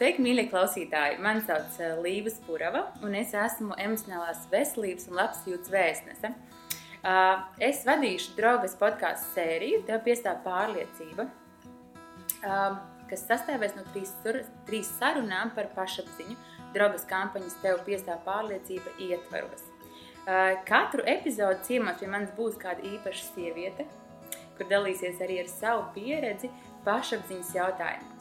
Sveiki, mīļie klausītāji! Mani sauc uh, Līva Spurava, un es esmu emocionālās veselības un labsajūtas vēstnese. Uh, es vadīšu draugas podkāstu sēriju, tev piestāv pārliecība, uh, kas sastāvēs no trīs, trīs sarunām par pašapziņu. Draugas kampaņas tev piestāv pārliecība ietvaros. Katru epizodi ciemos pie manis būs kāda īpaša sieviete, kur dalīsies arī ar savu pieredzi pašapziņas jautājumos.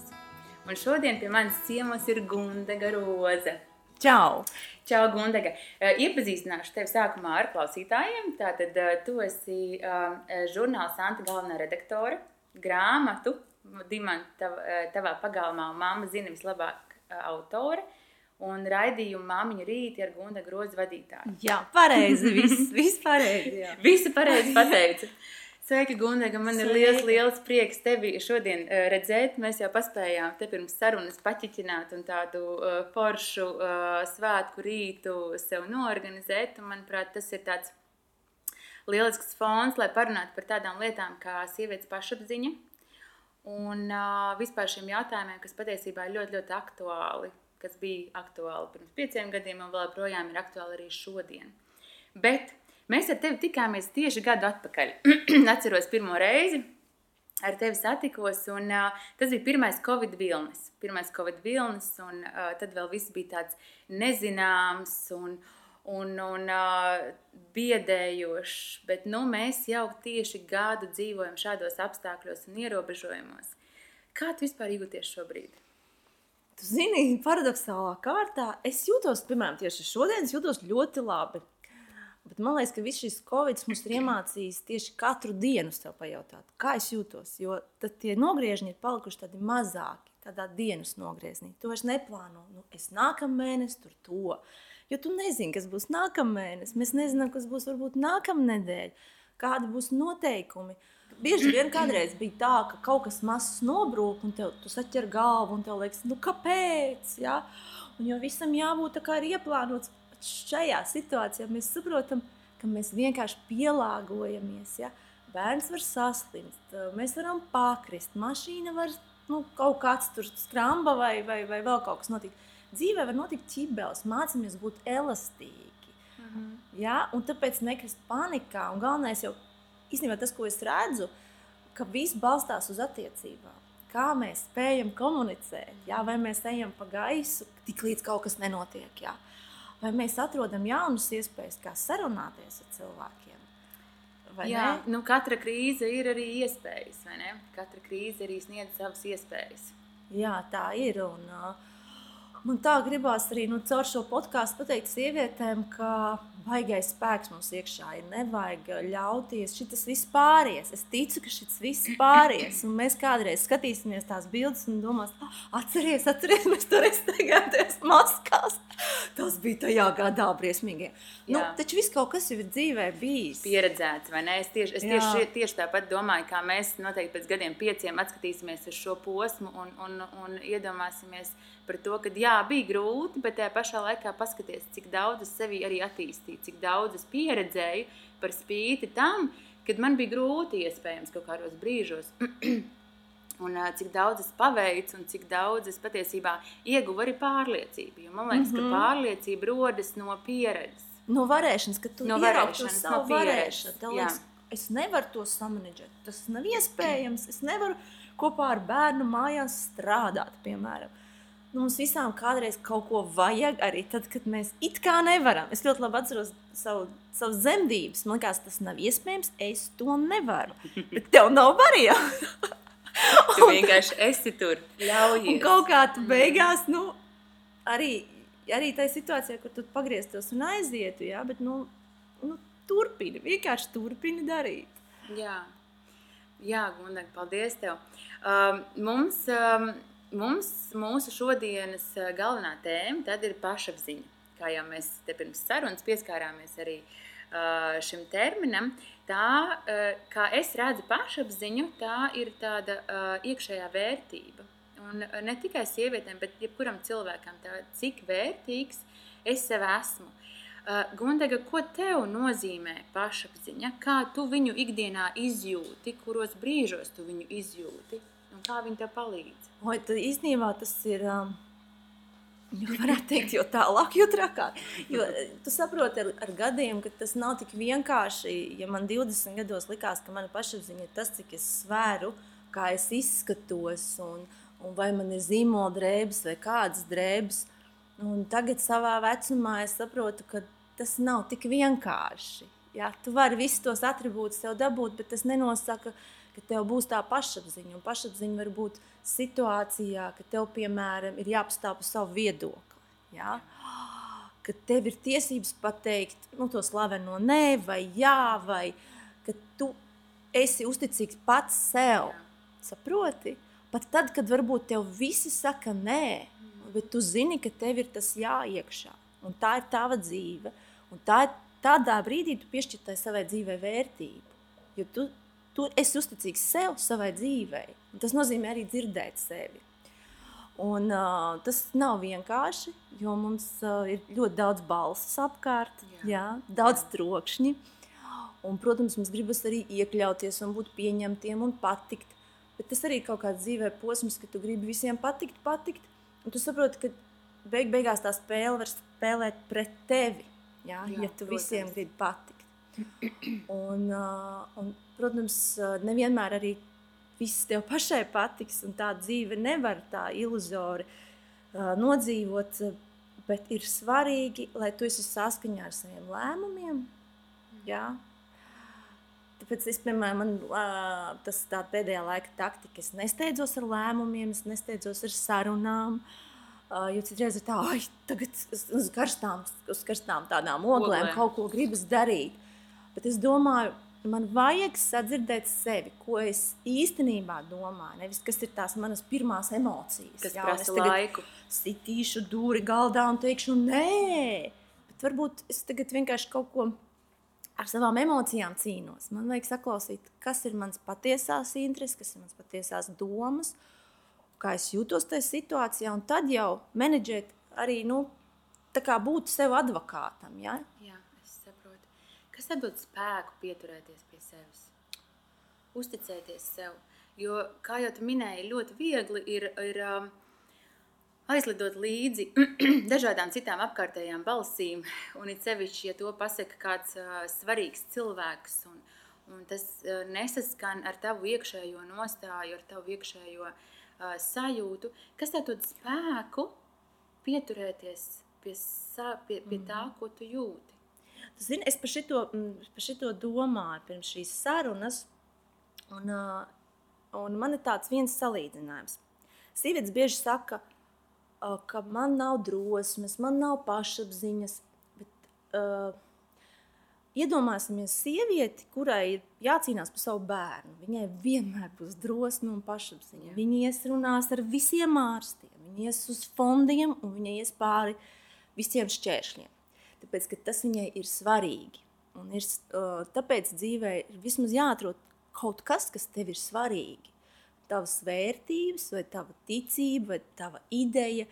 Un šodien pie manis ciemos ir Gundega Roza. Čau! Čau, Gundega! Iepazīstināšu tevi sākumā ar klausītājiem. Tātad tu esi uh, žurnāla Santa galvenā redaktore, grāmatu, Dimanta, tav, tavā pagalmā mamma zina vislabāk autore un raidījumu māmiņu rīti ar Gunda grozu vadītāju. Jā, pareizi, viss, viss pareizi. Jā. Visi pareizi pateica. Sveika, Gunga! Man ir liels, liels prieks tevi šodien uh, redzēt. Mēs jau paspējām te pirms sarunas paķiķināt un tādu uh, foršu uh, svētku rītu sev norganizēt. Un, manuprāt, tas ir tāds lielisks fons, lai parunātu par tādām lietām kā sievietes pašapziņa un uh, vispār šiem jautājumiem, kas patiesībā ir ļoti, ļoti aktuāli, kas bija aktuāli pirms pieciem gadiem un vēl joprojām ir aktuāli arī šodien. Bet Mēs ar tevi tikāmies tieši gadu atpakaļ. Atceros pirmo reizi. Ar tevi satikos, un uh, tas bija pirmais Covid vilnis. Pirmais Covid vilnis, un uh, tad vēl viss bija tāds nezināms un, un, un uh, biedējošs. Bet nu, mēs jau tieši gadu dzīvojam šādos apstākļos un ierobežojumos. Kā tu vispār jūties šobrīd? Tu zini, paradoxālā kārtā es jūtos, piemēram, tieši šodien, jūtos ļoti labi. Bet man liekas, ka viss šis covid mums ir iemācījis tieši katru dienu sev pajautāt, kā es jūtos. Jo tad tie nogriežņi ir palikuši tādi mazāki, tādā dienas nogriezienī. Tu vairs neplāno, nu, es nākamā mēnesī tur to. Jo tu nezini, kas būs nākamā mēnesis. Mēs nezinām, kas būs varbūt nākamā nedēļa, kādi būs noteikumi. Bieži vien kādreiz bija tā, ka kaut kas mazs nobrūk, un tev, tu saķer galvu, un tev liekas, nu kāpēc? Ja? Un jo visam jābūt tā kā ir ieplānots šajā situācijā mēs saprotam, ka mēs vienkārši pielāgojamies. Ja? Bērns var saslimt, mēs varam pakrist, mašīna var nu, kaut kāds tur skramba vai, vai, vai vēl kaut kas notikt. Dzīvē var notikt ķibelis, mācāmies būt elastīgi. -hmm. ja? Un tāpēc nekrist panikā. Un galvenais jau īstenībā tas, ko es redzu, ka viss balstās uz attiecībām. Kā mēs spējam komunicēt, ja? vai mēs ejam pa gaisu, tik līdz kaut kas nenotiek. Ja? Vai mēs atrodam jaunas iespējas, kā sarunāties ar cilvēkiem. Jā, ne? nu, katra krīze ir arī iespējas, vai ne? Katra krīze arī sniedz savas iespējas. Jā, tā ir. Un, uh, man tā gribās arī nu, caur šo podkāstu pateikt sievietēm, ka baigais spēks mums iekšā ir. Nevajag ļauties, šis viss pāries. Es ticu, ka šis viss pāries. Un mēs kādreiz skatīsimies tās bildes un domāsim, ah, atcerieties, atcerieties, mēs tur izteigāmies maskās. Bija tajā gadā briesmīgi. Nu, taču viss kaut kas ir dzīvē bijis. Pieredzēts, vai ne? Es tieši, es tieši, tieši tāpat domāju, kā mēs noteikti pēc gadiem pieciem atskatīsimies uz šo posmu un, un, un iedomāsimies par to, ka jā, bija grūti, bet tajā pašā laikā paskaties, cik daudz es sevi arī attīstīju, cik daudz es pieredzēju par spīti tam, kad man bija grūti iespējams kaut kādos brīžos. un uh, cik daudz es paveicu, un cik daudz es patiesībā ieguvu arī pārliecību. Jo man liekas, mm -hmm. ka mhm. pārliecība rodas no pieredzes. No varēšanas, ka tu no varēšanas, no varēšanu. Liekas, es nevaru to samanģēt. Tas nav iespējams. Es nevaru kopā ar bērnu mājās strādāt, piemēram. Nu, mums visām kādreiz kaut ko vajag, arī tad, kad mēs it kā nevaram. Es ļoti labi atceros savu, savu zemdības. Man liekas, tas nav iespējams. Es to nevaru. Bet tev nav variantu. tu vienkārši esi tur. Ļaujies. Un kaut kā tu beigās, nu, arī, arī tajā situācijā, kur tu pagrieztos un aizietu, jā, bet, nu, nu turpini, vienkārši turpini darīt. Jā, jā Gundeg, paldies tev. Um, mums... Um, mums, mūsu šodienas eh, galvenā tēma ir pašapziņa. Kā jau mēs te pirms sarunas pieskārāmies arī uh, šim terminam, tā, uh, kā es redzu pašapziņu, tā ir tāda uh, iekšējā vērtība. Un ne tikai sievietēm, bet jebkuram cilvēkam, tā, cik vērtīgs es sev esmu. Gundega, ko tev nozīmē pašapziņa? Kā tu viņu ikdienā izjūti, kuros brīžos tu viņu izjūti un kā viņa tev palīdz? Oi, tad īstenībā tas ir. Um, Jo varētu teikt, jo tālāk, jo trakāk. Jo tu saproti ar, ar gadiem, ka tas nav tik vienkārši. Ja man 20 gados likās, ka mana pašapziņa ir tas, cik es svēru, kā es izskatos, un, un vai man ir zīmola drēbes vai kādas drēbes. Un tagad savā vecumā es saprotu, ka tas nav tik vienkārši. Ja? Tu vari visus tos attribūtus sev dabūt, bet tas nenosaka, ka tev būs tā pašapziņa. Un pašapziņa var būt situācijā, ka tev, piemēram, ir jāpastāv par savu viedokli. Ja? Ka tev ir tiesības pateikt nu, to slaveno nē, vai jā, vai ka tu esi uzticīgs pats sev. Saproti? Pat tad, kad varbūt tev visi saka nē, bet tu zini, ka tev ir tas jāiekšā. Un tā ir tava dzīve. Un tā ir tādā brīdī tu piešķirtai savai dzīvei vērtību. Jo tu, tu esi uzticīgs sev, savai dzīvei. Tas nozīmē arī dzirdēt sevi. Un, uh, tas nav vienkārši, jo mums uh, ir ļoti daudz balss apkārt, jā. Jā, daudz jā. trokšņi. Un, protams, mums gribas arī iekļauties un būt pieņemtiem un patikt. Bet tas arī ir kaut kāds dzīvē posms, ka tu gribi visiem patikt, patikt. Un tu saproti, ka beig beigās tā spēle var spēlēt pret tevi. Jā, jā, ja tu protams. visiem gribi patikt. Un, uh, un, protams, nevienmēr arī viss tev pašai patiks, un tā dzīve nevar tā iluzori uh, nodzīvot. Bet ir svarīgi, lai tu esi saskaņā ar saviem lēmumiem. Jā. Tāpēc es, piemēram, man, uh, tas tā pēdējā laika taktika. Es nesteidzos ar lēmumiem, es nesteidzos ar sarunām. Uh, jo citreiz ir tā, ka tagad uz karstām, uz karstām tādām oglēm Oglē. kaut ko gribas darīt. Bet es domāju, man vajag sadzirdēt sevi, ko es īstenībā domāju. Nevis kas ir tās manas pirmās emocijas. Jā, prasa laiku. Sitīšu dūri galdā un teikšu, nē, bet varbūt es tagad vienkārši kaut ko ar savām emocijām cīnos. Man vajag saklausīt, kas ir mans patiesās intereses, kas ir mans patiesās domas, kā es jūtos tajā situācijā, un tad jau menedžēt arī, nu, būt sev advokātam. Ja? Jā. Kas dod spēku pieturēties pie sevis? Uzticēties sev. Jo, kā jau tu minēji, ļoti viegli ir, ir um, aizlidot līdzi dažādām citām apkārtējām balsīm. Un it sevišķi, ja to pasaka kāds uh, svarīgs cilvēks, un, un tas uh, nesaskan ar tavu iekšējo nostāju, ar tavu iekšējo uh, sajūtu, kas tev dod spēku pieturēties pie, sa, pie, pie tā, mhm. ko tu jūti. Zini, es par šito, par šito domāju pirms šīs sarunas, un, un man ir tāds viens salīdzinājums. Sīvietes bieži saka, ka man nav drosmes, man nav pašapziņas, bet uh, iedomāsimies sievieti, kurai ir jācīnās par savu bērnu. Viņai vienmēr būs drosme un pašapziņa. Viņa ies runās ar visiem ārstiem, viņa ies uz fondiem un viņa ies pāri visiem šķēršļiem tāpēc ka tas viņai ir svarīgi. Un ir, tāpēc dzīvē ir vismaz jāatrod kaut kas, kas tev ir svarīgi. Tavas vērtības, vai tava ticība, vai tava ideja.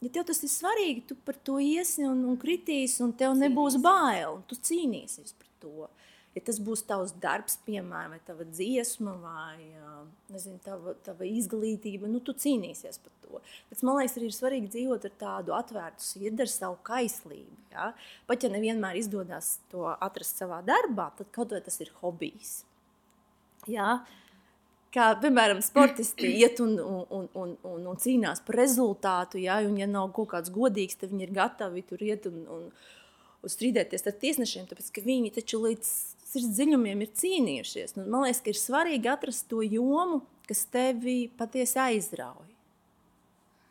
Ja tev tas ir svarīgi, tu par to iesi un, un kritīsi, un tev nebūs bail, un tu cīnīsies par to ja tas būs tavs darbs, piemēram, vai tava dziesma, vai nezinu, tava, tava izglītība, nu, tu cīnīsies par to. Bet man liekas, arī ir svarīgi dzīvot ar tādu atvērtu sirdi, ar savu kaislību. Ja? Pat ja nevienmēr izdodas to atrast savā darbā, tad kaut vai tas ir hobijs. Ja? Kā, piemēram, sportisti iet un, un, un, un, un, cīnās par rezultātu, ja, un, ja nav kaut kāds godīgs, tad viņi ir gatavi tur iet un, un, un strīdēties ar tiesnešiem, tāpēc ka viņi taču līdz sirds dziļumiem ir cīnījušies. Nu, man liekas, ka ir svarīgi atrast to jomu, kas tevi patiesi aizrauj.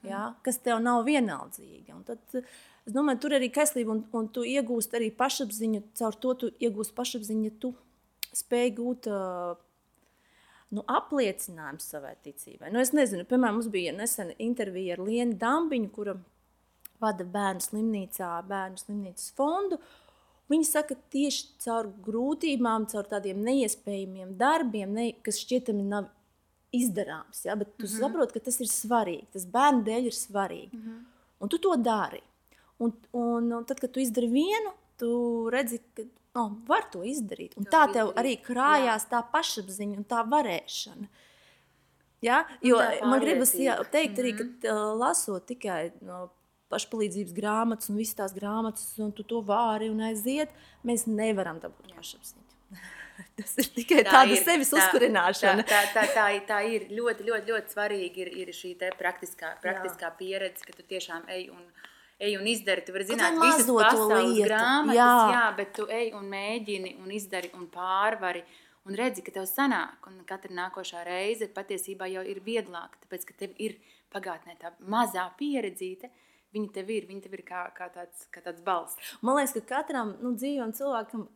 Ja? Kas tev nav vienaldzīga. Un tad, es domāju, tur arī kaislība, un, un tu iegūsti arī pašapziņu. Caur to tu iegūsti pašapziņu, ja tu spēj gūt uh, nu, apliecinājumu savai ticībai. Nu, es nezinu, piemēram, mums bija nesen intervija ar Lienu Dambiņu, kura vada bērnu slimnīcā, bērnu slimnīcas fondu. Viņi saka, tieši caur grūtībām, caur tādiem neiespējamiem darbiem, ne, kas šķietami nav izdarāms. Ja? Bet tu mm -hmm. saproti, ka tas ir svarīgi. Tas bērnu dēļ ir svarīgi. Mm -hmm. Un tu to dari. Un, un, un tad, kad tu izdari vienu, tu redzi, ka oh, var to izdarīt. Un to tā tev izdarīt. arī krājās jā. tā pašapziņa un tā varēšana. Ja? Jo man gribas jā, teikt arī, ka mhm. lasot tikai no pašpalīdzības grāmatas un visas tās grāmatas, un tu to vari un aiziet, mēs nevaram dabūt pašapziņu. Tas ir tikai tā tāda ir, sevis tā, uzkurināšana. Tā, tā, tā, tā, tā ir ļoti, ļoti, ļoti svarīgi. Ir, ir šī praktiskā, praktiskā pieredze, ka tu tiešām ej un, ej un izdari. Tu vari zināt, visas pasaules lietu. grāmatas, jā. jā, bet tu ej un mēģini un izdari un pārvari. Un redzi, ka tev sanāk, un katra nākošā reize patiesībā jau ir vieglāka, tāpēc, ka tev ir pagātnē tā mazā pieredzīte, Viņa tev ir, viņa tev ir kā, kā, tāds, kā tāds balsts. Man liekas, ka katram nu, dzīvam cilvēkam,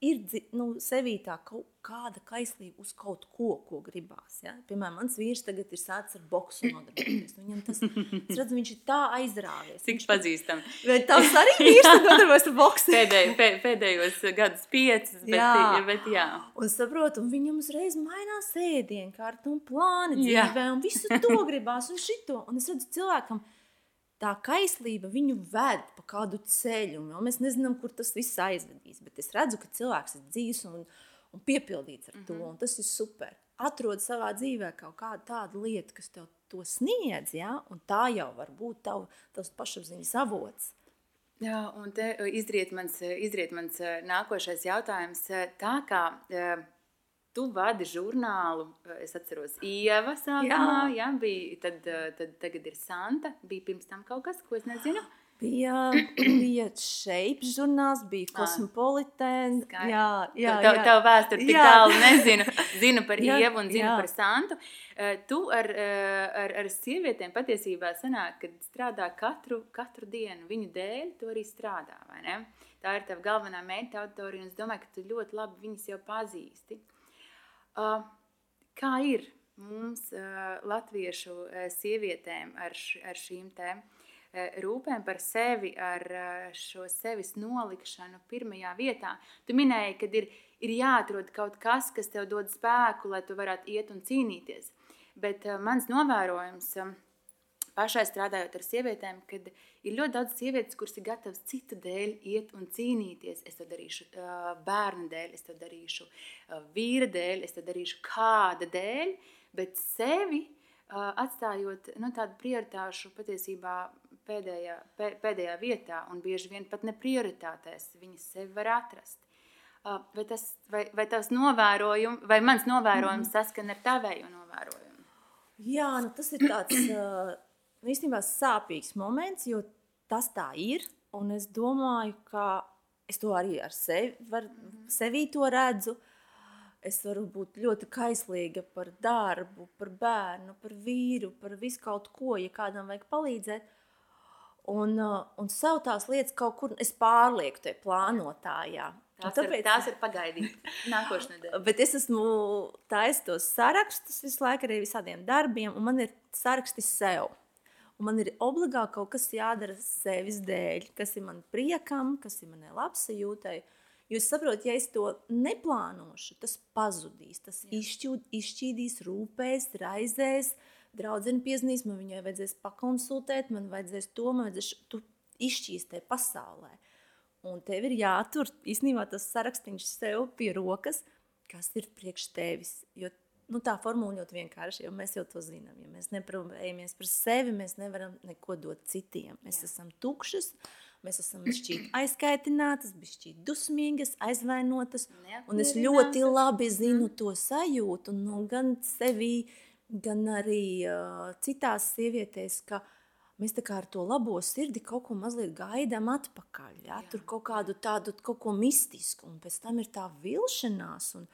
ir nu, sevī tā kaut kāda kaislība uz kaut ko, ko gribās. Ja? Piemēram, mans vīrs tagad ir sācis ar boksu nodarboties. Viņam tas, es redzu, viņš ir tā aizrāvies. Cik pazīstam. Vai tavs arī vīrs nodarbojas ar boksu? Pēdēj, pē, pēdējos gadus piecus, bet jā. bet jā. Un saprotu, un viņam uzreiz mainās ēdienkārta un plāni dzīvē, un visu to gribās, un šito. Un es redzu cilvēkam, tā kaislība viņu ved pa kādu ceļu. Mēs nezinām, kur tas viss aizvedīs. Bet es redzu, ka cilvēks ir dzīves un, un piepildīts ar to. Mm -hmm. Tas ir super. Atrod savā dzīvē kaut kādu tādu lietu, kas tev to sniedz, ja? un tā jau var būt tav, tavs pašapziņas avots. Jā, un te izriet mans, izriet mans nākošais jautājums. Tā kā Tu vadi žurnālu, eh, es atceros, Ieva sākumā, jā. Jā, bija, tad, eh, tad tagad ir Santa, bija pirms tam kaut kas, ko es nezinu. Bija, bija šeips žurnāls, bija kosmopolitēns. Jā, jā, jā. Tev, tev vēsturi tik jā. tālu nezinu. Zinu par jā, Ievu un zinu jā. par Santu. Uh, tu ar, ar, ar sievietēm patiesībā sanāk, kad strādā katru, katru dienu. Viņu dēļ tu arī strādā, vai ne? Tā ir tava galvenā mērķa auditorija, un es domāju, ka tu ļoti labi viņas jau pazīsti. Kā ir mums, latviešu sievietēm, ar, ar šīm tēmām? rūpēm par sevi, ar šo sevis nolikšanu pirmajā vietā. Tu minēji, ka ir, ir jāatrod kaut kas, kas tev dod spēku, lai tu varētu iet un cīnīties. Bet mans novērojums pašai strādājot ar sievietēm, kad ir ļoti daudz sievietes, kuras ir gatavas citu dēļ iet un cīnīties. Es to darīšu bērnu dēļ, es to darīšu vīra dēļ, es to darīšu kāda dēļ, bet sevi atstājot nu, tādu prioritāšu patiesībā pēdējā, pēdējā vietā un bieži vien pat ne prioritātēs viņas sevi var atrast. Vai, tas, vai, vai tavs novērojums, vai mans novērojums saskan ar tavējo novērojumu? Jā, nu tas ir tāds īstenībā sāpīgs moments, jo tas tā ir. Un es domāju, ka es to arī ar sevi, var, sevī to redzu. Es varu būt ļoti kaislīga par darbu, par bērnu, par vīru, par visu kaut ko, ja kādam vajag palīdzēt. Un, uh, un sev tās lietas kaut kur es pārlieku tajā plānotājā. Tās, tāpēc, ir, tās ir pagaidīt nākošais nedēļa. Bet es esmu taisījis tos sarakstus visu laiku arī visādiem darbiem, un man ir saraksti sev. Man ir obligāti kaut kas jādara sevis dēļ, kas ir man priekam, kas ir manai labsajūtai. Jo es saprotu, ja es to neplānošu, tas pazudīs, tas izšķūd, izšķīdīs, rūpēs, raizēs. Draudzene piezīmēs, man viņai vajadzēs pakonsultēt, man vajadzēs to, man vajadzēs tu izšķīstē pasaulē. Un tev ir jātur īstenībā tas sarakstīns sev pie rokas, kas ir priekš tevis. Jo nu, tā formula ļoti vienkārši, jo mēs jau to zinām. Ja mēs neprobējamies par sevi, mēs nevaram neko dot citiem. Mēs Jā. esam tukšas, mēs esam aizkaitinātas, šķiet dusmīgas, aizvainotas. Un es ļoti labi zinu mm. to sajūtu, nu, gan sevī, gan arī uh, citās sievietēs, ka mēs tā kā ar to labo sirdi kaut ko mazliet gaidām atpakaļ. Ja? Tur kaut kādu tādu kaut ko mistisku, un pēc tam ir tā vilšanās. Un,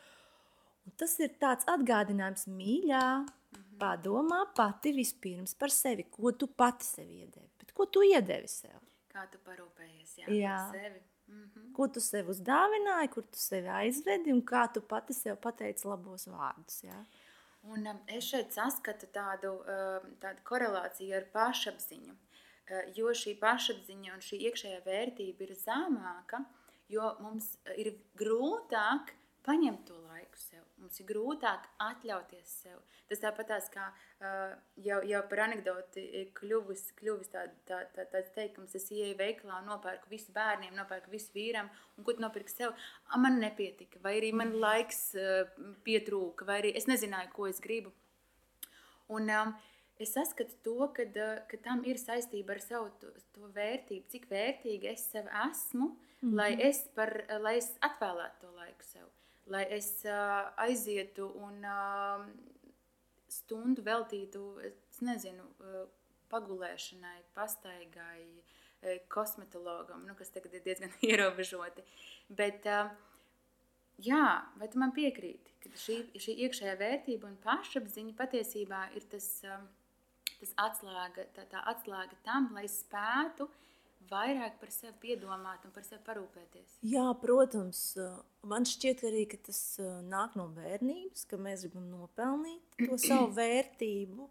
Un tas ir tāds atgādinājums mīļā. -hmm. Padomā pati vispirms par sevi, ko tu pati sev iedevi. Bet ko tu iedevi sev? Kā tu parūpējies jā, jā. par sevi? Mm -hmm. Ko tu sev uzdāvināji, kur tu sevi aizvedi un kā tu pati sev pateici labos vārdus. Jā? Un um, es šeit saskatu tādu, um, tādu korelāciju ar pašapziņu. Uh, jo šī pašapziņa un šī iekšējā vērtība ir zemāka, jo mums ir grūtāk paņemt to. Mums ir grūtāk atļauties sev. Tas tāpat kā uh, jau, jau par anekdoti kļuvis, kļuvis tā, tā, tā, tāds teikums, es ieeju veikalā un nopērku visu bērniem, nopērku visu vīram, un ko tu nopirki sev? A, man nepietika, vai arī man laiks uh, pietrūka, vai arī es nezināju, ko es gribu. Un, um, es saskatu to, ka, ka tam ir saistība ar savu to, to vērtību, cik vērtīga es sev esmu, mm -hmm. lai, es par, lai es atvēlētu to laiku sev, lai es uh, aizietu un uh, stundu veltītu, es nezinu, uh, pagulēšanai, pastaigai, uh, kosmetologam, nu, kas tagad ir diezgan ierobežoti. Bet, uh, jā, vai tu man piekrīti, ka šī, šī iekšējā vērtība un pašapziņa patiesībā ir tas, um, tas atslēga, tā, tā atslēga tam, lai spētu vairāk par sevi piedomāt un par sevi parūpēties. Jā, protams, man šķiet arī, ka tas nāk no bērnības, ka mēs gribam nopelnīt to savu vērtību.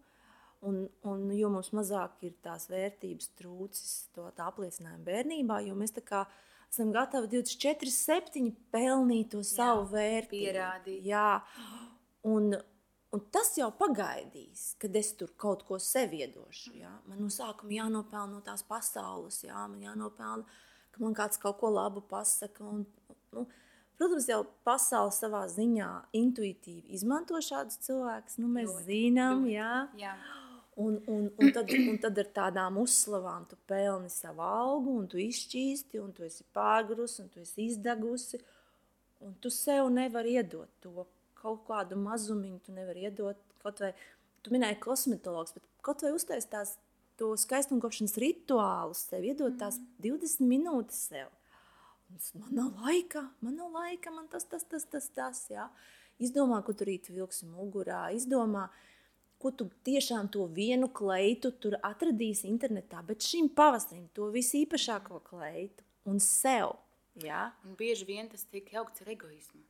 Un, un jo mums mazāk ir tās vērtības trūcis, to apliecinājumu bērnībā, jo mēs esam gatavi 24, 7 pelnīt to savu Jā, vērtību. Pierādīt. Jā, un, Un tas jau pagaidīs, kad es tur kaut ko sev iedošu. Jā. Man no sākuma jānopelna no tās pasaules, jā, man jānopelna, ka man kāds kaut ko labu pasaka. Un, nu, protams, jau pasaule savā ziņā intuitīvi izmanto šādus cilvēkus. Nu, mēs ļoti, zinām, ļoti. Jā. jā. Un, un, un, tad, un tad ar tādām uzslavām tu pelni savu algu, un tu izšķīsti, un tu esi pārgrus, un tu esi izdegusi. Un tu sev nevari iedot to, kaut kādu mazumiņu tu nevari iedot. Kaut vai tu minēji kosmetologs, bet kaut vai uztaisīt tās skaistumkopšanas rituālus, sev iedot mm. tās 20 minūtes sev. Man nav laika, man nav laika, man tas, tas, tas, tas, tas jā. Izdomā, ko tu rīt vilksi mugurā, izdomā, ko tu tiešām to vienu kleitu tur atradīsi internetā, bet šim pavasarim to visīpašāko kleitu un sev. Jā. Un bieži vien tas tiek jaukts ar egoismu.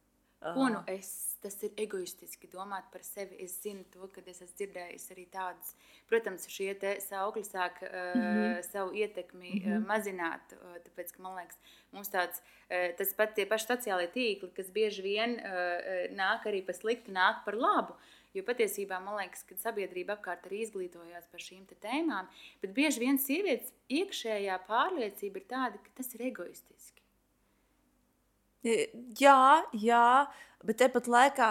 Ko nu es, tas ir egoistiski domāt par sevi. Es zinu to, ka es esmu dzirdējis arī tādus, protams, šie saukļi sāk uh, mm -hmm. savu ietekmi mm -hmm. uh, mazināt, uh, tāpēc, ka man liekas, mums tāds, uh, tas pat tie paši sociālie tīkli, kas bieži vien uh, nāk arī par sliktu, nāk par labu. Jo patiesībā man liekas, ka sabiedrība apkārt arī izglītojās par šīm tēmām, bet bieži vien sievietes iekšējā pārliecība ir tāda, ka tas ir egoistiski. Jā, jā, bet tepat laikā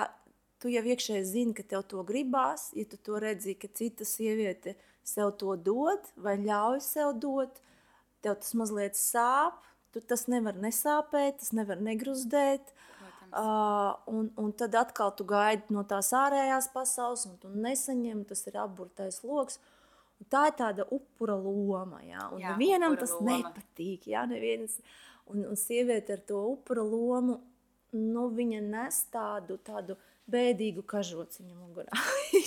tu jau iekšēji zini, ka tev to gribās. Ja tu to redzi, ka cita sieviete sev to dod vai ļauj sev dot, tev tas mazliet sāp. Tu tas nevar nesāpēt, tas nevar negruzdēt. Uh, un, un tad atkal tu gaidi no tās ārējās pasaules, un tu nesaņem, tas ir apburtais lokus. Un tā ir tāda upura loma. Jā, un jā, nevienam tas loma. nepatīk. Jā, neviens, Un, un sieviete ar to upura lomu, nu, viņa nes tādu, tādu bēdīgu kažociņu mugurā.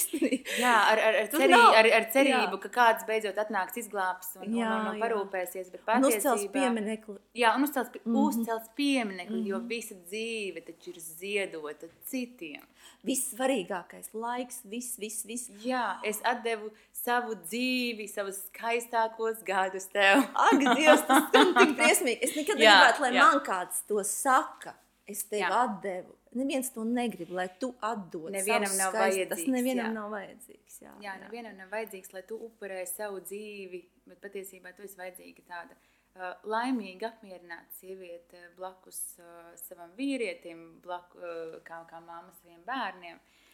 jā, ar, ar, ar, cerī, ar, ar cerību, jā. ka kāds beidzot atnāks izglābs un, jā, un, un, un parūpēsies. Patiesībā... Uzcels pieminekli. Jā, un uzcels, mm -hmm. uzcels pieminekli, mm -hmm. jo mhm. visa dzīve taču ir ziedota citiem. Vissvarīgākais laiks, viss, viss, viss. Jā, es atdevu savu dzīvi, savus skaistākos gadus tev. Ak, Dievs, tas ir tik briesmīgi. Es nekad negribētu, lai jā. man kāds to saka. Es tev jā. atdevu. Neviens to negrib, lai tu atdod. Nevienam nav skaisti. vajadzīgs. Tas nevienam jā. nav vajadzīgs. Jā, jā, jā, nevienam nav vajadzīgs, lai tu upurē savu dzīvi, bet patiesībā tu esi vajadzīga tāda uh, laimīga, apmierināta sieviete blakus uh, savam vīrietim, blaku, uh, kā, kā māma saviem bērniem. Uh,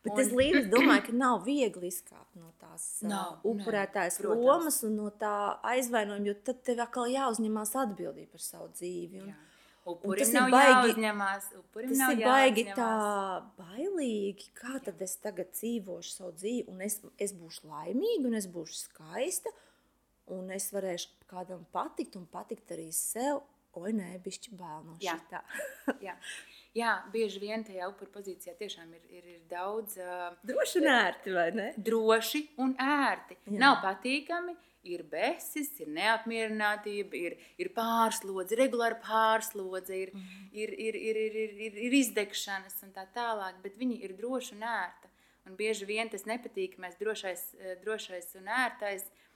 Bet un... es līdzi domāju, ka nav viegli izkāpt no tās nav, uh, upurētājas nav, lomas un no tā aizvainojuma, jo tad tev atkal jāuzņemās atbildība par savu dzīvi. Un, Jā. Upurim tas nav baigi, jāuzņemās. Tas ir baigi tā bailīgi, kā tad es tagad dzīvošu savu dzīvi, un es, es būšu laimīga, un es būšu skaista, un es varēšu kādam patikt, un patikt arī sev. Oi, nē, bišķi bail no šitā. Jā. Jā, bieži vien tajā upuru pozīcijā tiešām ir, ir, ir daudz. Uh, droši un ērti, vai ne? Droši un ērti. Jā. Nav patīkami, ir besis, ir neapmierinātība, ir, ir pārslodze, regulāra pārslodze, ir, mm. ir, ir, ir, ir, ir, ir, ir izdegšanas un tā tālāk, bet viņi ir droši un ērti. Un bieži vien tas nepatīkamais, drošais, drošais un ērtais Eh,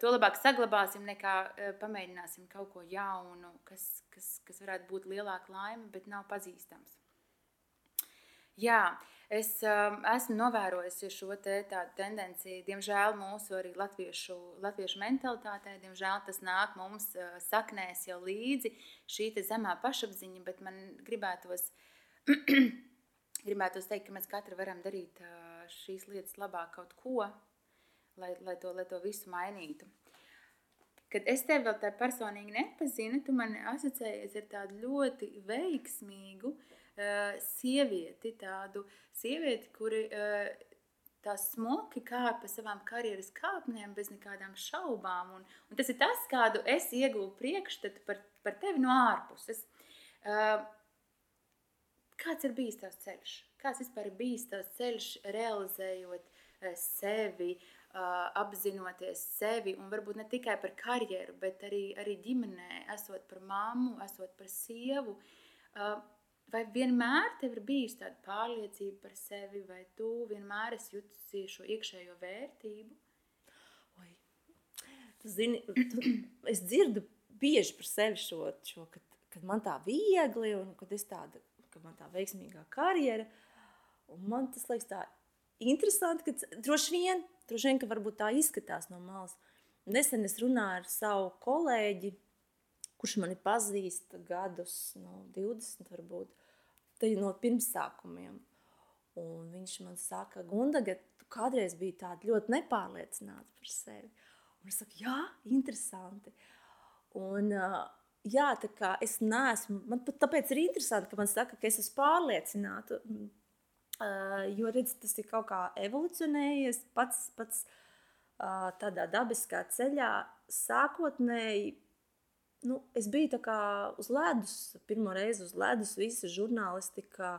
to labāk saglabāsim, nekā eh, pamēģināsim kaut ko jaunu, kas, kas, kas varētu būt lielāka laime, bet nav pazīstams. Jā, es um, esmu novērojusi šo te tendenciju, diemžēl mūsu arī latviešu, latviešu mentalitātē, diemžēl tas nāk mums uh, saknēs jau līdzi šī zemā pašapziņa, bet man gribētos, gribētos teikt, ka mēs katru varam darīt uh, šīs lietas labāk kaut ko, lai, lai, to, lai to visu mainītu. Kad es tevi vēl tā personīgi nepazinu, tu man asociējies ar tādu ļoti veiksmīgu uh, sievieti, tādu sievieti, kuri uh, tā smuki kāpa pa savām karjeras kāpnēm bez nekādām šaubām. Un, un tas ir tas, kādu es ieguvu priekšstatu par, par tevi no ārpuses. Uh, kāds ir bijis tavs ceļš? Kāds vispār ir bijis tavs ceļš realizējot uh, sevi, uh, apzinoties sevi un varbūt ne tikai par karjeru, bet arī, arī ģimenē, esot par mammu, esot par sievu. Vai vienmēr tev ir bijusi tāda pārliecība par sevi, vai tu vienmēr esi jutusi šo iekšējo vērtību? Oi. Tu zini, tu, es dzirdu bieži par sevi šo, šo kad, kad man tā viegli un kad es tāda, kad man tā veiksmīgā karjera. Un man tas liekas tā interesanti, ka droši vien, droši vien, ka varbūt tā izskatās no malas. Nesen es runāju ar savu kolēģi, kurš mani pazīst gadus, no 20 varbūt no pirmsākumiem. Un viņš man saka, Gundaga, tu kādreiz biji tāda ļoti nepārliecināta par sevi. Un es saku, jā, interesanti. Un, jā, tā kā es neesmu, man pat tāpēc ir interesanti, ka man saka, ka es esmu pārliecināta. Jo, redz, tas ir kaut kā evolucionējies pats, pats tādā dabiskā ceļā. Sākotnēji nu, es biju uz ledus, pirmo reizi uz ledus, visa žurnālistika.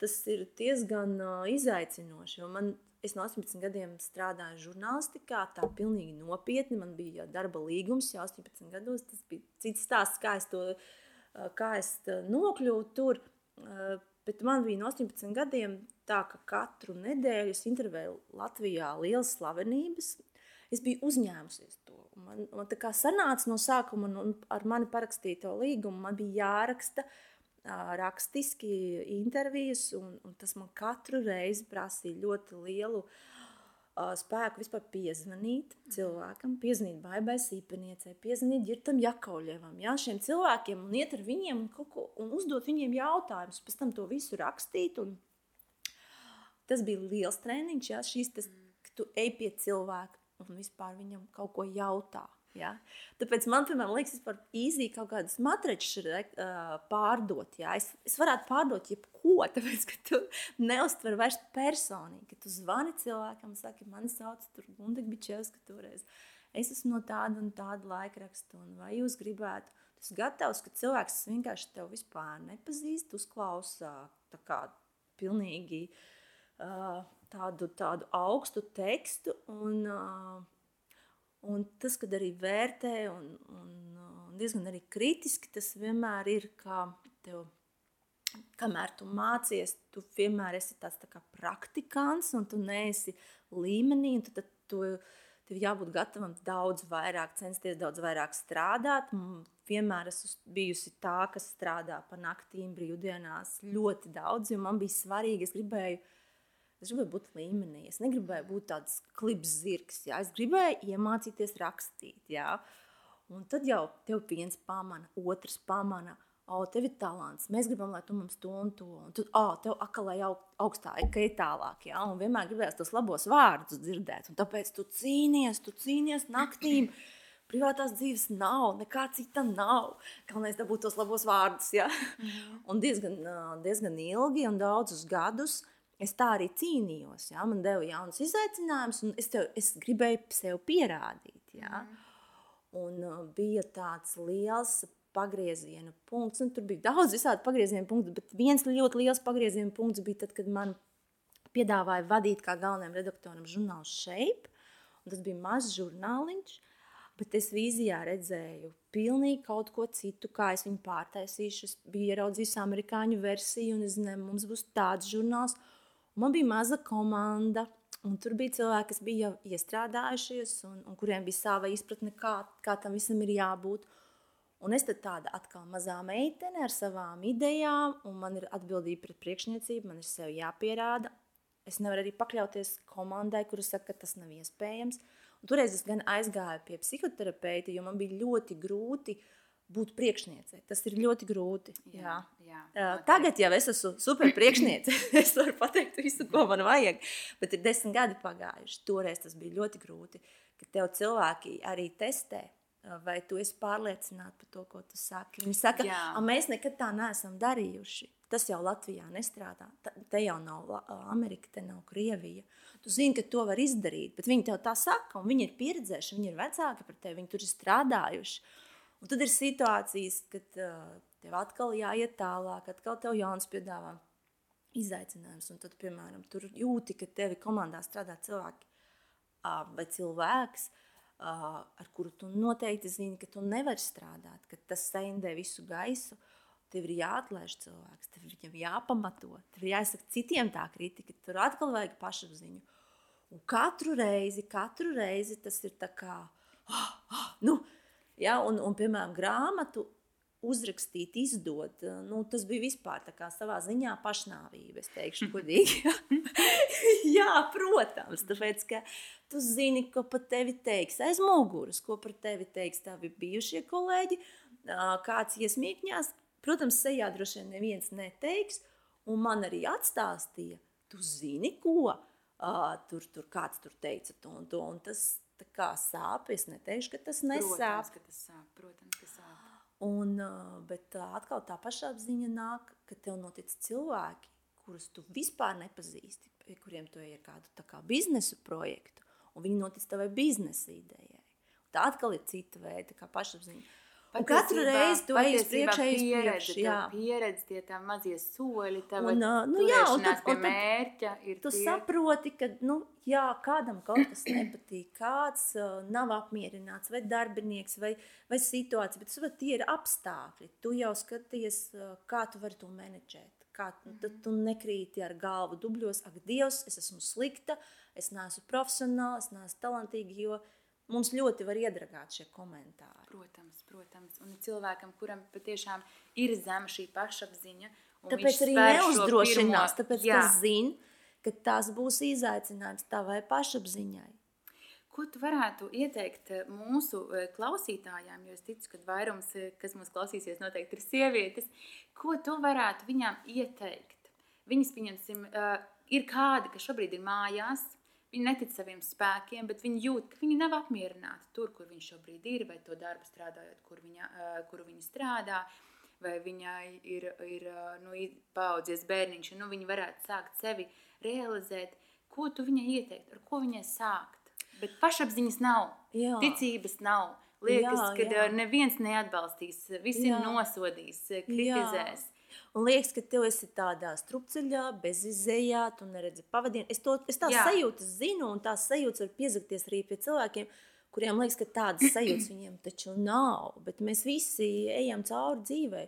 Tas ir diezgan uh, izaicinoši. Man, es no 18 gadiem strādāju žurnālistikā, tā pilnīgi nopietni. Man bija darba līgums jau 18 gados. Tas bija cits stāsts, kā es, to, uh, kā es nokļuvu tur. Bet man bija no 18 gadiem tā, ka katru nedēļu es intervēju Latvijā lielas slavenības. Es biju uzņēmusies to Man, man tā kā sanāca no sākuma, un, un ar mani parakstīto līgumu, man bija jāraksta uh, rakstiski intervijas, un, un tas man katru reizi prasīja ļoti lielu uh, spēku vispār piezvanīt cilvēkam, piezvanīt Baibai Sīpeniecei, piezvanīt Girtam Jakauļevam, jā, šiem cilvēkiem, un iet ar viņiem un, ko, un uzdot viņiem jautājumus, pēc tam to visu rakstīt, un tas bija liels treniņš, jā, šīs tas, ka tu ej pie cilvēka, un vispār viņam kaut ko jautā. Ja? Tāpēc man, piemēram, liekas, vispār īzī kaut kādas matračas uh, pārdot. Ja? Es, es varētu pārdot jebko, tāpēc, ka tu neuztver vairs personīgi, ka tu zvani cilvēkam, saki, mani sauc tur Gundega Bičevska toreiz. Es esmu no tāda un tāda laikraksta, un vai jūs gribētu, tas gatavs, ka cilvēks vienkārši tev vispār nepazīst, uzklausa tā kā pilnīgi uh, tādu, tādu augstu tekstu. Un, un tas, kad arī vērtē un, un, un diezgan arī kritiski, tas vienmēr ir kā tev. Kamēr tu mācies, tu vienmēr esi tāds tā kā praktikants, un tu neesi līmenī. Tad, tu, tev jābūt gatavam daudz vairāk, censties daudz vairāk strādāt. Vienmēr esmu bijusi tā, kas strādā pa naktīm, brīvdienās ļoti daudz, jo man bija svarīgi, es gribēju uh, Es gribēju būt līmenī. Es negribēju būt tāds klips zirgs. Jā. Es gribēju iemācīties rakstīt. Jā. Un tad jau tev viens pamana, otrs pamana. O, tev ir talants. Mēs gribam, lai tu mums to un to. Un tad, o, tev atkal jau augstāk, ka ir tālāk. Ja? Un vienmēr gribēs tos labos vārdus dzirdēt. Un tāpēc tu cīnies, tu cīnies naktīm. Privātās dzīves nav, nekā cita nav. Galvenais dabūt tos labos vārdus. Ja? Mm. Un diezgan, diezgan ilgi un daudzus gadus es tā arī cīnījos. Ja? Man deva jaunas izaicinājumus, un es, tev, es gribēju sev pierādīt. Ja? Mm. Un uh, bija tāds liels pagrieziena punkts, un tur bija daudz visādi pagrieziena punkti, bet viens ļoti liels pagrieziena punkts bija tad, kad man piedāvāja vadīt kā galvenajam redaktoram žurnālu Shape. Tas bija mazs žurnāliņš, bet es vīzijā redzēju pilnīgi kaut ko citu, kā es viņu pārtaisīšu. Es biju ieraudzījis amerikāņu versiju, un es zinu, mums būs tāds žurnāls. Man bija maza komanda, un tur bija cilvēki, kas bija jau iestrādājušies, un, un kuriem bija sava izpratne, kā, kā tam visam ir jābūt. Un es tāda atkal mazā meitene ar savām idejām, un man ir atbildība pret priekšniecību, man ir sev jāpierāda. Es nevaru arī pakļauties komandai, kuras saka, ka tas nav iespējams. Un toreiz es gan aizgāju pie psihoterapeita, jo man bija ļoti grūti būt priekšniecei. Tas ir ļoti grūti. Jā. Jā, jā. Tagad jau es esmu super priekšniece. es varu pateikt visu, ko man vajag. Bet ir desmit gadi pagājuši. Toreiz tas bija ļoti grūti. Kad tev cilvēki arī testē, vai tu esi pārliecināts par to, ko tu saki. Viņi saka, ka mēs nekad tā neesam darījuši. Tas jau Latvijā nestrādā. Te jau nav Amerika, te nav Krievija. Tu zini, ka to var izdarīt, bet viņi tev tā saka, un viņi ir pieredzējuši, viņi ir vecāki par tevi, viņi tur ir strādājuši. Un tad ir situācijas, kad uh, tev atkal jāiet tālāk, atkal tev jauns piedāvā izaicinājums. Un tad, piemēram, tur jūti, ka tevi komandā strādā cilvēki vai cilvēks, ar kuru tu noteikti zini, ka tu nevari strādāt, ka tas saindē visu gaisu. Tev ir jāatlaiž cilvēks, tev ir jāpamato, tev ir jāsaka citiem tā kritika, tur atkal vajag pašapziņu. Un katru reizi, katru reizi tas ir tā kā, ah, ah, nu, ja, un, un, piemēram, grāmatu uzrakstīt, izdot, nu, tas bija vispār tā kā savā ziņā pašnāvība, es teikšu godīgi. Jā, protams, tāpēc, ka tu zini, ko par tevi teiks aiz muguras, ko par tevi teiks tavi bijušie kolēģi, kāds iesmīkņās. Protams, sejā droši vien neviens neteiks, un man arī atstāstīja, tu zini, ko uh, tur, tur kāds tur teica to un to, un tas tā kā sāp, es neteikšu, ka tas Protams, nesāp. ka tas sāp. Protams, ka sāp. Un, uh, bet uh, atkal tā pašapziņa nāk, ka tev notic cilvēki, kurus tu vispār nepazīsti, pie kuriem tu ej ar kādu tā kā biznesu projektu, un viņi notic tavai biznesa idejai. Tā atkal ir cita veida, pašapziņa. Katru reizi ej uz pieredze, jā. pieredze, tie tā mazie soļi, tava Un, nu jā, un tad- pie mērķa ir Tu tie. saproti, ka nu, jā, kādam kaut kas nepatīk, kāds uh, nav apmierināts, vai darbinieks, vai, vai situācija, bet saproti, tie ir apstākļi. Tu jau skaties, uh, kā tu vari to menedžēt. Kā, mm -hmm. Tad tu nekrīti ar galvu dubļos, ak, Dievs, es esmu slikta, es neesmu profesionāla, es neesmu talantīga, jo mums ļoti var iedragāt šie komentāri. Protams, protams. Un cilvēkam, kuram patiešām ir zema šī pašapziņa, un Tāpēc arī neuzdrošinās, pirmo- tāpēc, Jā. ka zina, ka tas būs izaicinājums tavai pašapziņai. Ko tu varētu ieteikt eh, mūsu eh, klausītājām, jo es ticu, ka vairums, eh, kas mūs klausīsies, noteikti ir sievietes. Ko tu varētu viņām ieteikt? Viņas, pieņemsim, ir kādi, kas šobrīd ir mājās, viņi netic saviem spēkiem, bet viņi jūt, ka viņi nav apmierināti tur, kur viņi šobrīd ir, vai to darbu strādājot, kur viņa, eh, kuru viņi strādā. Vai viņai ir, ir eh, nu, paudzies bērniņš, un nu, viņa varētu sākt sevi realizēt. Ko tu viņai ieteiktu, ar ko viņai sākt? Bet pašapziņas nav, Jā. ticības nav. Liekas, Jā, ka jā. eh, neviens neatbalstīs, visi Jā. nosodīs, kritizēs. Un liekas, ka tu esi tādā strupceļā, bez izējā, tu neredzi pavadienu. Es, to, es tās Jā. sajūtas zinu, un tās sajūtas var piezakties arī pie cilvēkiem, kuriem liekas, ka tādas sajūtas viņiem taču nav. Bet mēs visi ejam cauri dzīvei.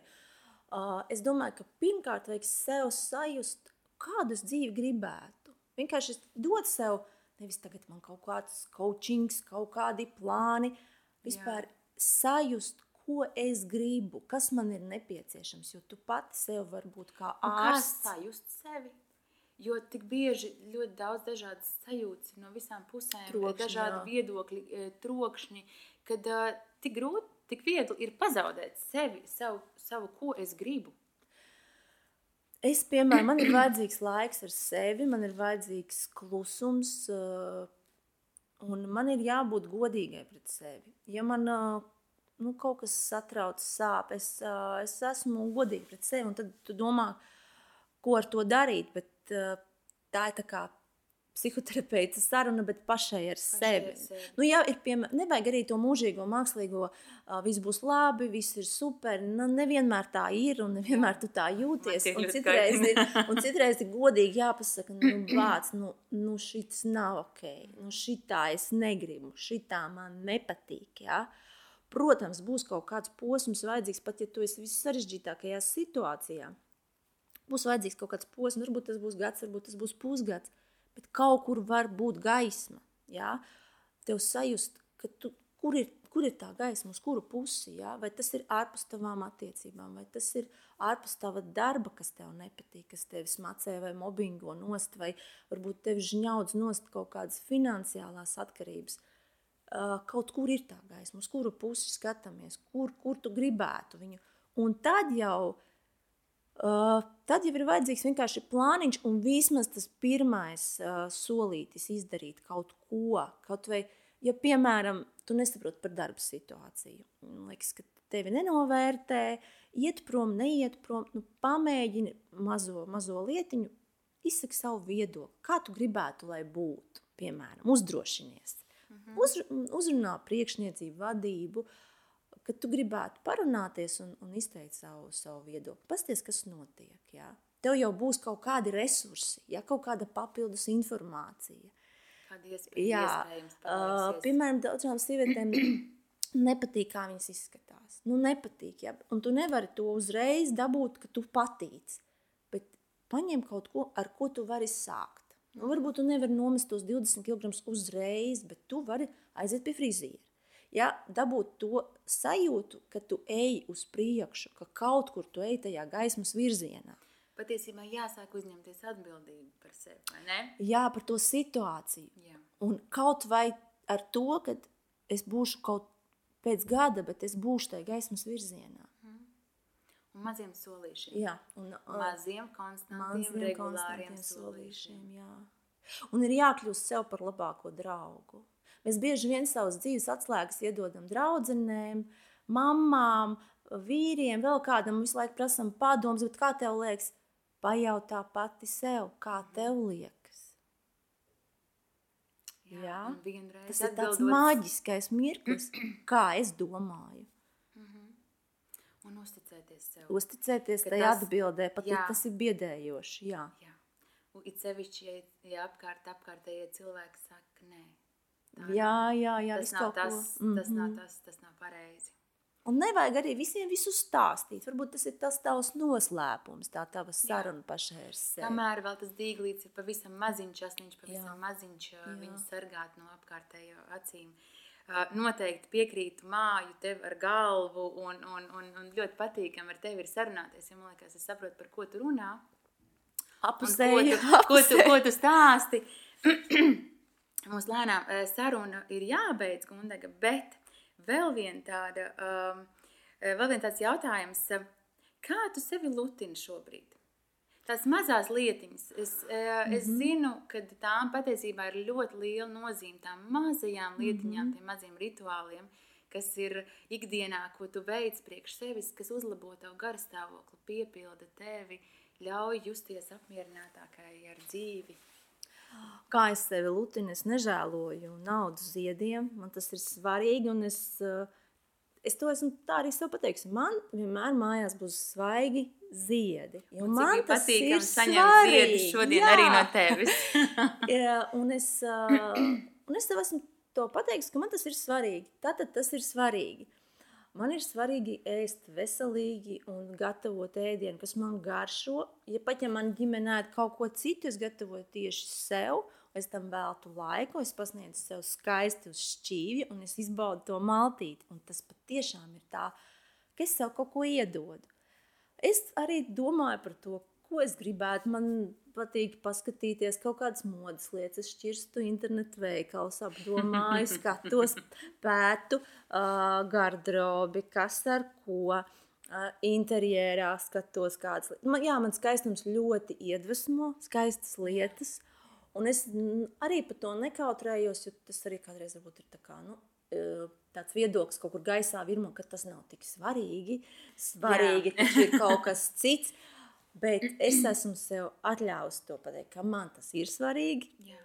Uh, es domāju, ka pirmkārt vajag sev sajust, kādu es dzīvi gribētu. Vienkārši dot sev, nevis tagad man kaut kāds coachings, kaut kādi plāni, vispār sajust, ko es gribu, kas man ir nepieciešams. Jo tu pati sev vari būt kā Un Kā ārsts. sajust sevi? Jo tik bieži ļoti daudz dažādas sajūtas no visām pusēm, Trokšņi, dažādi jā. viedokļi, eh, trokšņi, kad uh, tik grūti, tik viegli ir pazaudēt sevi, savu, savu ko es gribu. Es, piemēram, man ir vajadzīgs laiks ar sevi, man ir vajadzīgs klusums, uh, un man ir jābūt godīgai pret sevi. Ja man nu, kaut kas satrauc, sāp, es, uh, es esmu godīga pret sevi, un tad tu domā, ko ar to darīt. Bet uh, tā ir tā kā psihoterapeita saruna, bet pašai ar sevi. ar sevi. Nu, jā, ir piemēram, nevajag arī to mūžīgo mākslīgo, uh, viss būs labi, viss ir super. Nu, nevienmēr tā ir, un nevienmēr tu tā jūties. Un citreiz, ir, un citreiz ir godīgi jāpasaka, nu, vārds, nu, nu šis nav ok, nu, šitā es negribu, šitā man nepatīk. Ja? Protams, būs kaut kāds posms vajadzīgs, pat ja tu esi vissarežģītākajā situācijā. Būs vajadzīgs kaut kāds posms, varbūt tas būs gads, varbūt tas būs pusgads, bet kaut kur var būt gaisma. Ja? Tev sajust, tu, kur, ir, kur ir tā gaisma, uz kuru pusi, ja? vai tas ir ārpus tavām attiecībām, vai tas ir ārpus tava darba, kas tev nepatīk, kas tevi smacē vai mobbingo nost, vai varbūt tevi žņaudz nost kaut kādas finansiālās atkarības. Uh, kaut kur ir tā gaisma, uz kuru pusi skatāmies, kur, kur tu gribētu viņu. Un tad jau, uh, tad jau ir vajadzīgs vienkārši plāniņš un vismaz tas pirmais uh, solītis izdarīt kaut ko. Kaut vai, ja, piemēram, tu nesaproti par darba situāciju, liekas, ka tevi nenovērtē, iet prom, neiet prom, nu, pamēģini mazo, mazo lietiņu, izsaki savu viedokli, kā tu gribētu, lai būtu, piemēram, uzdrošinies. Mhm. Uz, uzrunā priekšniecību, vadību, kad tu gribētu parunāties un, un izteikt savu, savu viedokli. Pasties, kas notiek. Jā. Tev jau būs kaut kādi resursi, ja, kaut kāda papildus informācija. Kāda iespēja, uh, piemēram, daudzām sievietēm nepatīk, kā viņas izskatās. Nu, nepatīk, ja? un tu nevari to uzreiz dabūt, ka tu patīc. Bet paņem kaut ko, ar ko tu vari sākt. Nu, varbūt tu nevari nomest tos 20 kg uzreiz, bet tu vari aiziet pie friziera. Ja, dabūt to sajūtu, ka tu ej uz priekšu, ka kaut kur tu ej tajā gaismas virzienā. Patiesībā jāsāk uzņemties atbildību par sevi? Jā, par to situāciju. Jā. Un kaut vai ar to, ka es būšu kaut pēc gada, bet es būšu tajā gaismas virzienā. Un maziem solīšiem. Jā, un, uh, maziem, konstantiem, maziem, regulāriem solīšiem. Jā. Un ir jākļūst sev par labāko draugu. Mēs bieži vien savas dzīves atslēgas iedodam draudzenēm, mamām, vīriem, vēl kādam visu laiku prasam padomus, bet kā tev liekas, pajautā pati sev, kā tev liekas. Jā, Jā. tas ir tāds maģiskais mirklis, kā es domāju. Un uzticēties sev. Uzticēties tajā tas, atbildē, pat jā. tas ir biedējoši. Jā. Jā. Un it sevišķi, ja, ja apkārt, apkārtējie cilvēki saka, nē. Jā, jā, jā. Tas nav tas, ko... mm -hmm. tas nav mhm. tas, tas nav pareizi. Un nevajag arī visiem visu stāstīt. Varbūt tas ir tas tavs noslēpums, tā tava saruna pašai ar sevi. Kamēr vēl tas dīglīts ir pavisam maziņš, asniņš pavisam jā. maziņš, jā. viņu sargāt no apkārtējo acīm. Uh, noteikti piekrītu māju tev ar galvu un, un, un, un ļoti patīkami ar tevi ir sarunāties, jo man liekas, es saprotu, par ko tu runā. Apusēju, ko, tu, ko, tu, ko tu stāsti. Mums lēnām saruna ir jābeidz, Gundega, bet vēl vien tāda, um, vēl vien tāds jautājums, kā tu sevi lutini šobrīd? Tās mazās lietiņas, es, mm -hmm. es mhm. zinu, ka tām patiesībā ir ļoti liela nozīme. Tām mazajām lietiņām, mm -hmm. tiem maziem rituāliem, kas ir ikdienā, ko tu veic priekš sevis, kas uzlabo tavu garstāvokli, piepilda tevi, ļauj justies apmierinātākai ar dzīvi. Kā es sevi lutinu, es nežēloju naudu ziediem. Man tas ir svarīgi, un es, es to esmu tā arī sev pateikusi. Man vienmēr mājās būs svaigi ziedi. Man tas ir saņemt ziedus šodien jā. arī no tevis. jā, un, es, uh, un es tev esmu to pateicis, ka man tas ir svarīgi. Tātad tas ir svarīgi. Man ir svarīgi ēst veselīgi un gatavot ēdienu, kas man garšo. Ja pat ja man ģimenē kaut ko citu, es gatavoju tieši sev, es tam veltu laiku, es pasniedzu sev skaisti uz šķīvja un es izbaudu to maltīti. Un tas patiešām ir tā, ka es sev kaut ko iedodu. Es arī domāju par to, ko es gribētu. Man patīk paskatīties kaut kādas modes lietas, es šķirstu internetu veikalus, apdomāju, skatos, pētu uh, garderobi, kas ar ko. Uh, interjerā skatos, kādas lietas. Man, jā, man skaistums ļoti iedvesmo, skaistas lietas. Un es arī par to nekautrējos, jo tas arī kādreiz varbūt ir tā kā, nu, tāds viedoklis kaut kur gaisā virmo, ka tas nav tik svarīgi. Svarīgi taču ir kaut kas cits. Bet es esmu sev atļāvusi to pateikt, ka man tas ir svarīgi. Jā.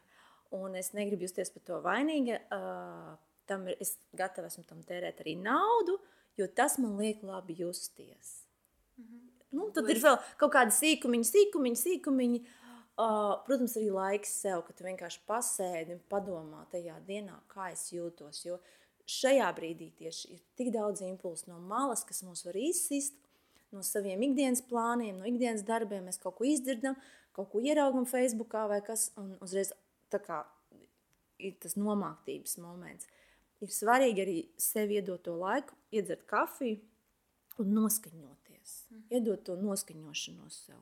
Un es negribu justies par to vainīga. Uh, tam ir, es gatava esmu tam tērēt arī naudu, jo tas man liek labi justies. Mm -hmm. nu, tad ir vēl kaut kādi sīkumiņi, sīkumiņi, sīkumiņi. Uh, protams, arī laiks sev, ka tu vienkārši pasēdi un padomā tajā dienā, kā es jūtos. Jo šajā brīdī tieši ir tik daudz impulsu no malas, kas mūs var izsist no saviem ikdienas plāniem, no ikdienas darbiem. Mēs kaut ko izdzirdam, kaut ko ieraugam Facebookā vai kas, un uzreiz tā kā ir tas nomāktības moments. Ir svarīgi arī sev iedot to laiku, iedzert kafiju un noskaņoties. Mm. Iedot to noskaņošanos sev.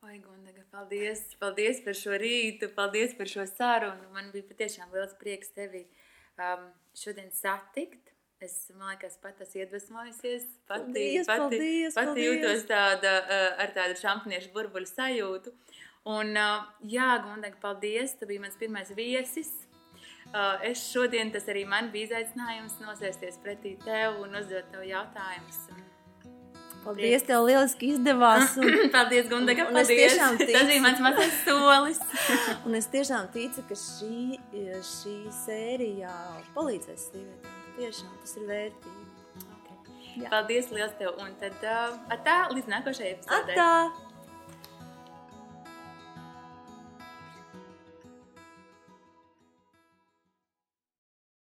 Oi, Gundaga, paldies, paldies par šo rītu, paldies par šo sarunu. Man bija patiešām liels prieks tevi um, šodien satikt. Es domāju, ka pat esmu iedvesmojusies. Pati, Paldies, pati, paldies, pati paldies. jūtos tāda, uh, ar tādu šampaniešu burbuļu sajūtu. Un, uh, jā, Gundega, paldies. Tu biji mans pirmais viesis. Uh, es šodien, tas arī man bija izaicinājums nosēsties pretī tev un uzdot tev jautājumus. Paldies, tev lieliski izdevās. Un, paldies, Gundega, Un es paldies. ticu. Tas bija mans mazais solis. un es tiešām ticu, ka šī, šī sērija palīdzēs sievietēm. Tiešām tas ir vērtīgi. Okay. Paldies liels tev. Un tad uh, tā līdz nākošajai epizodei. Atā!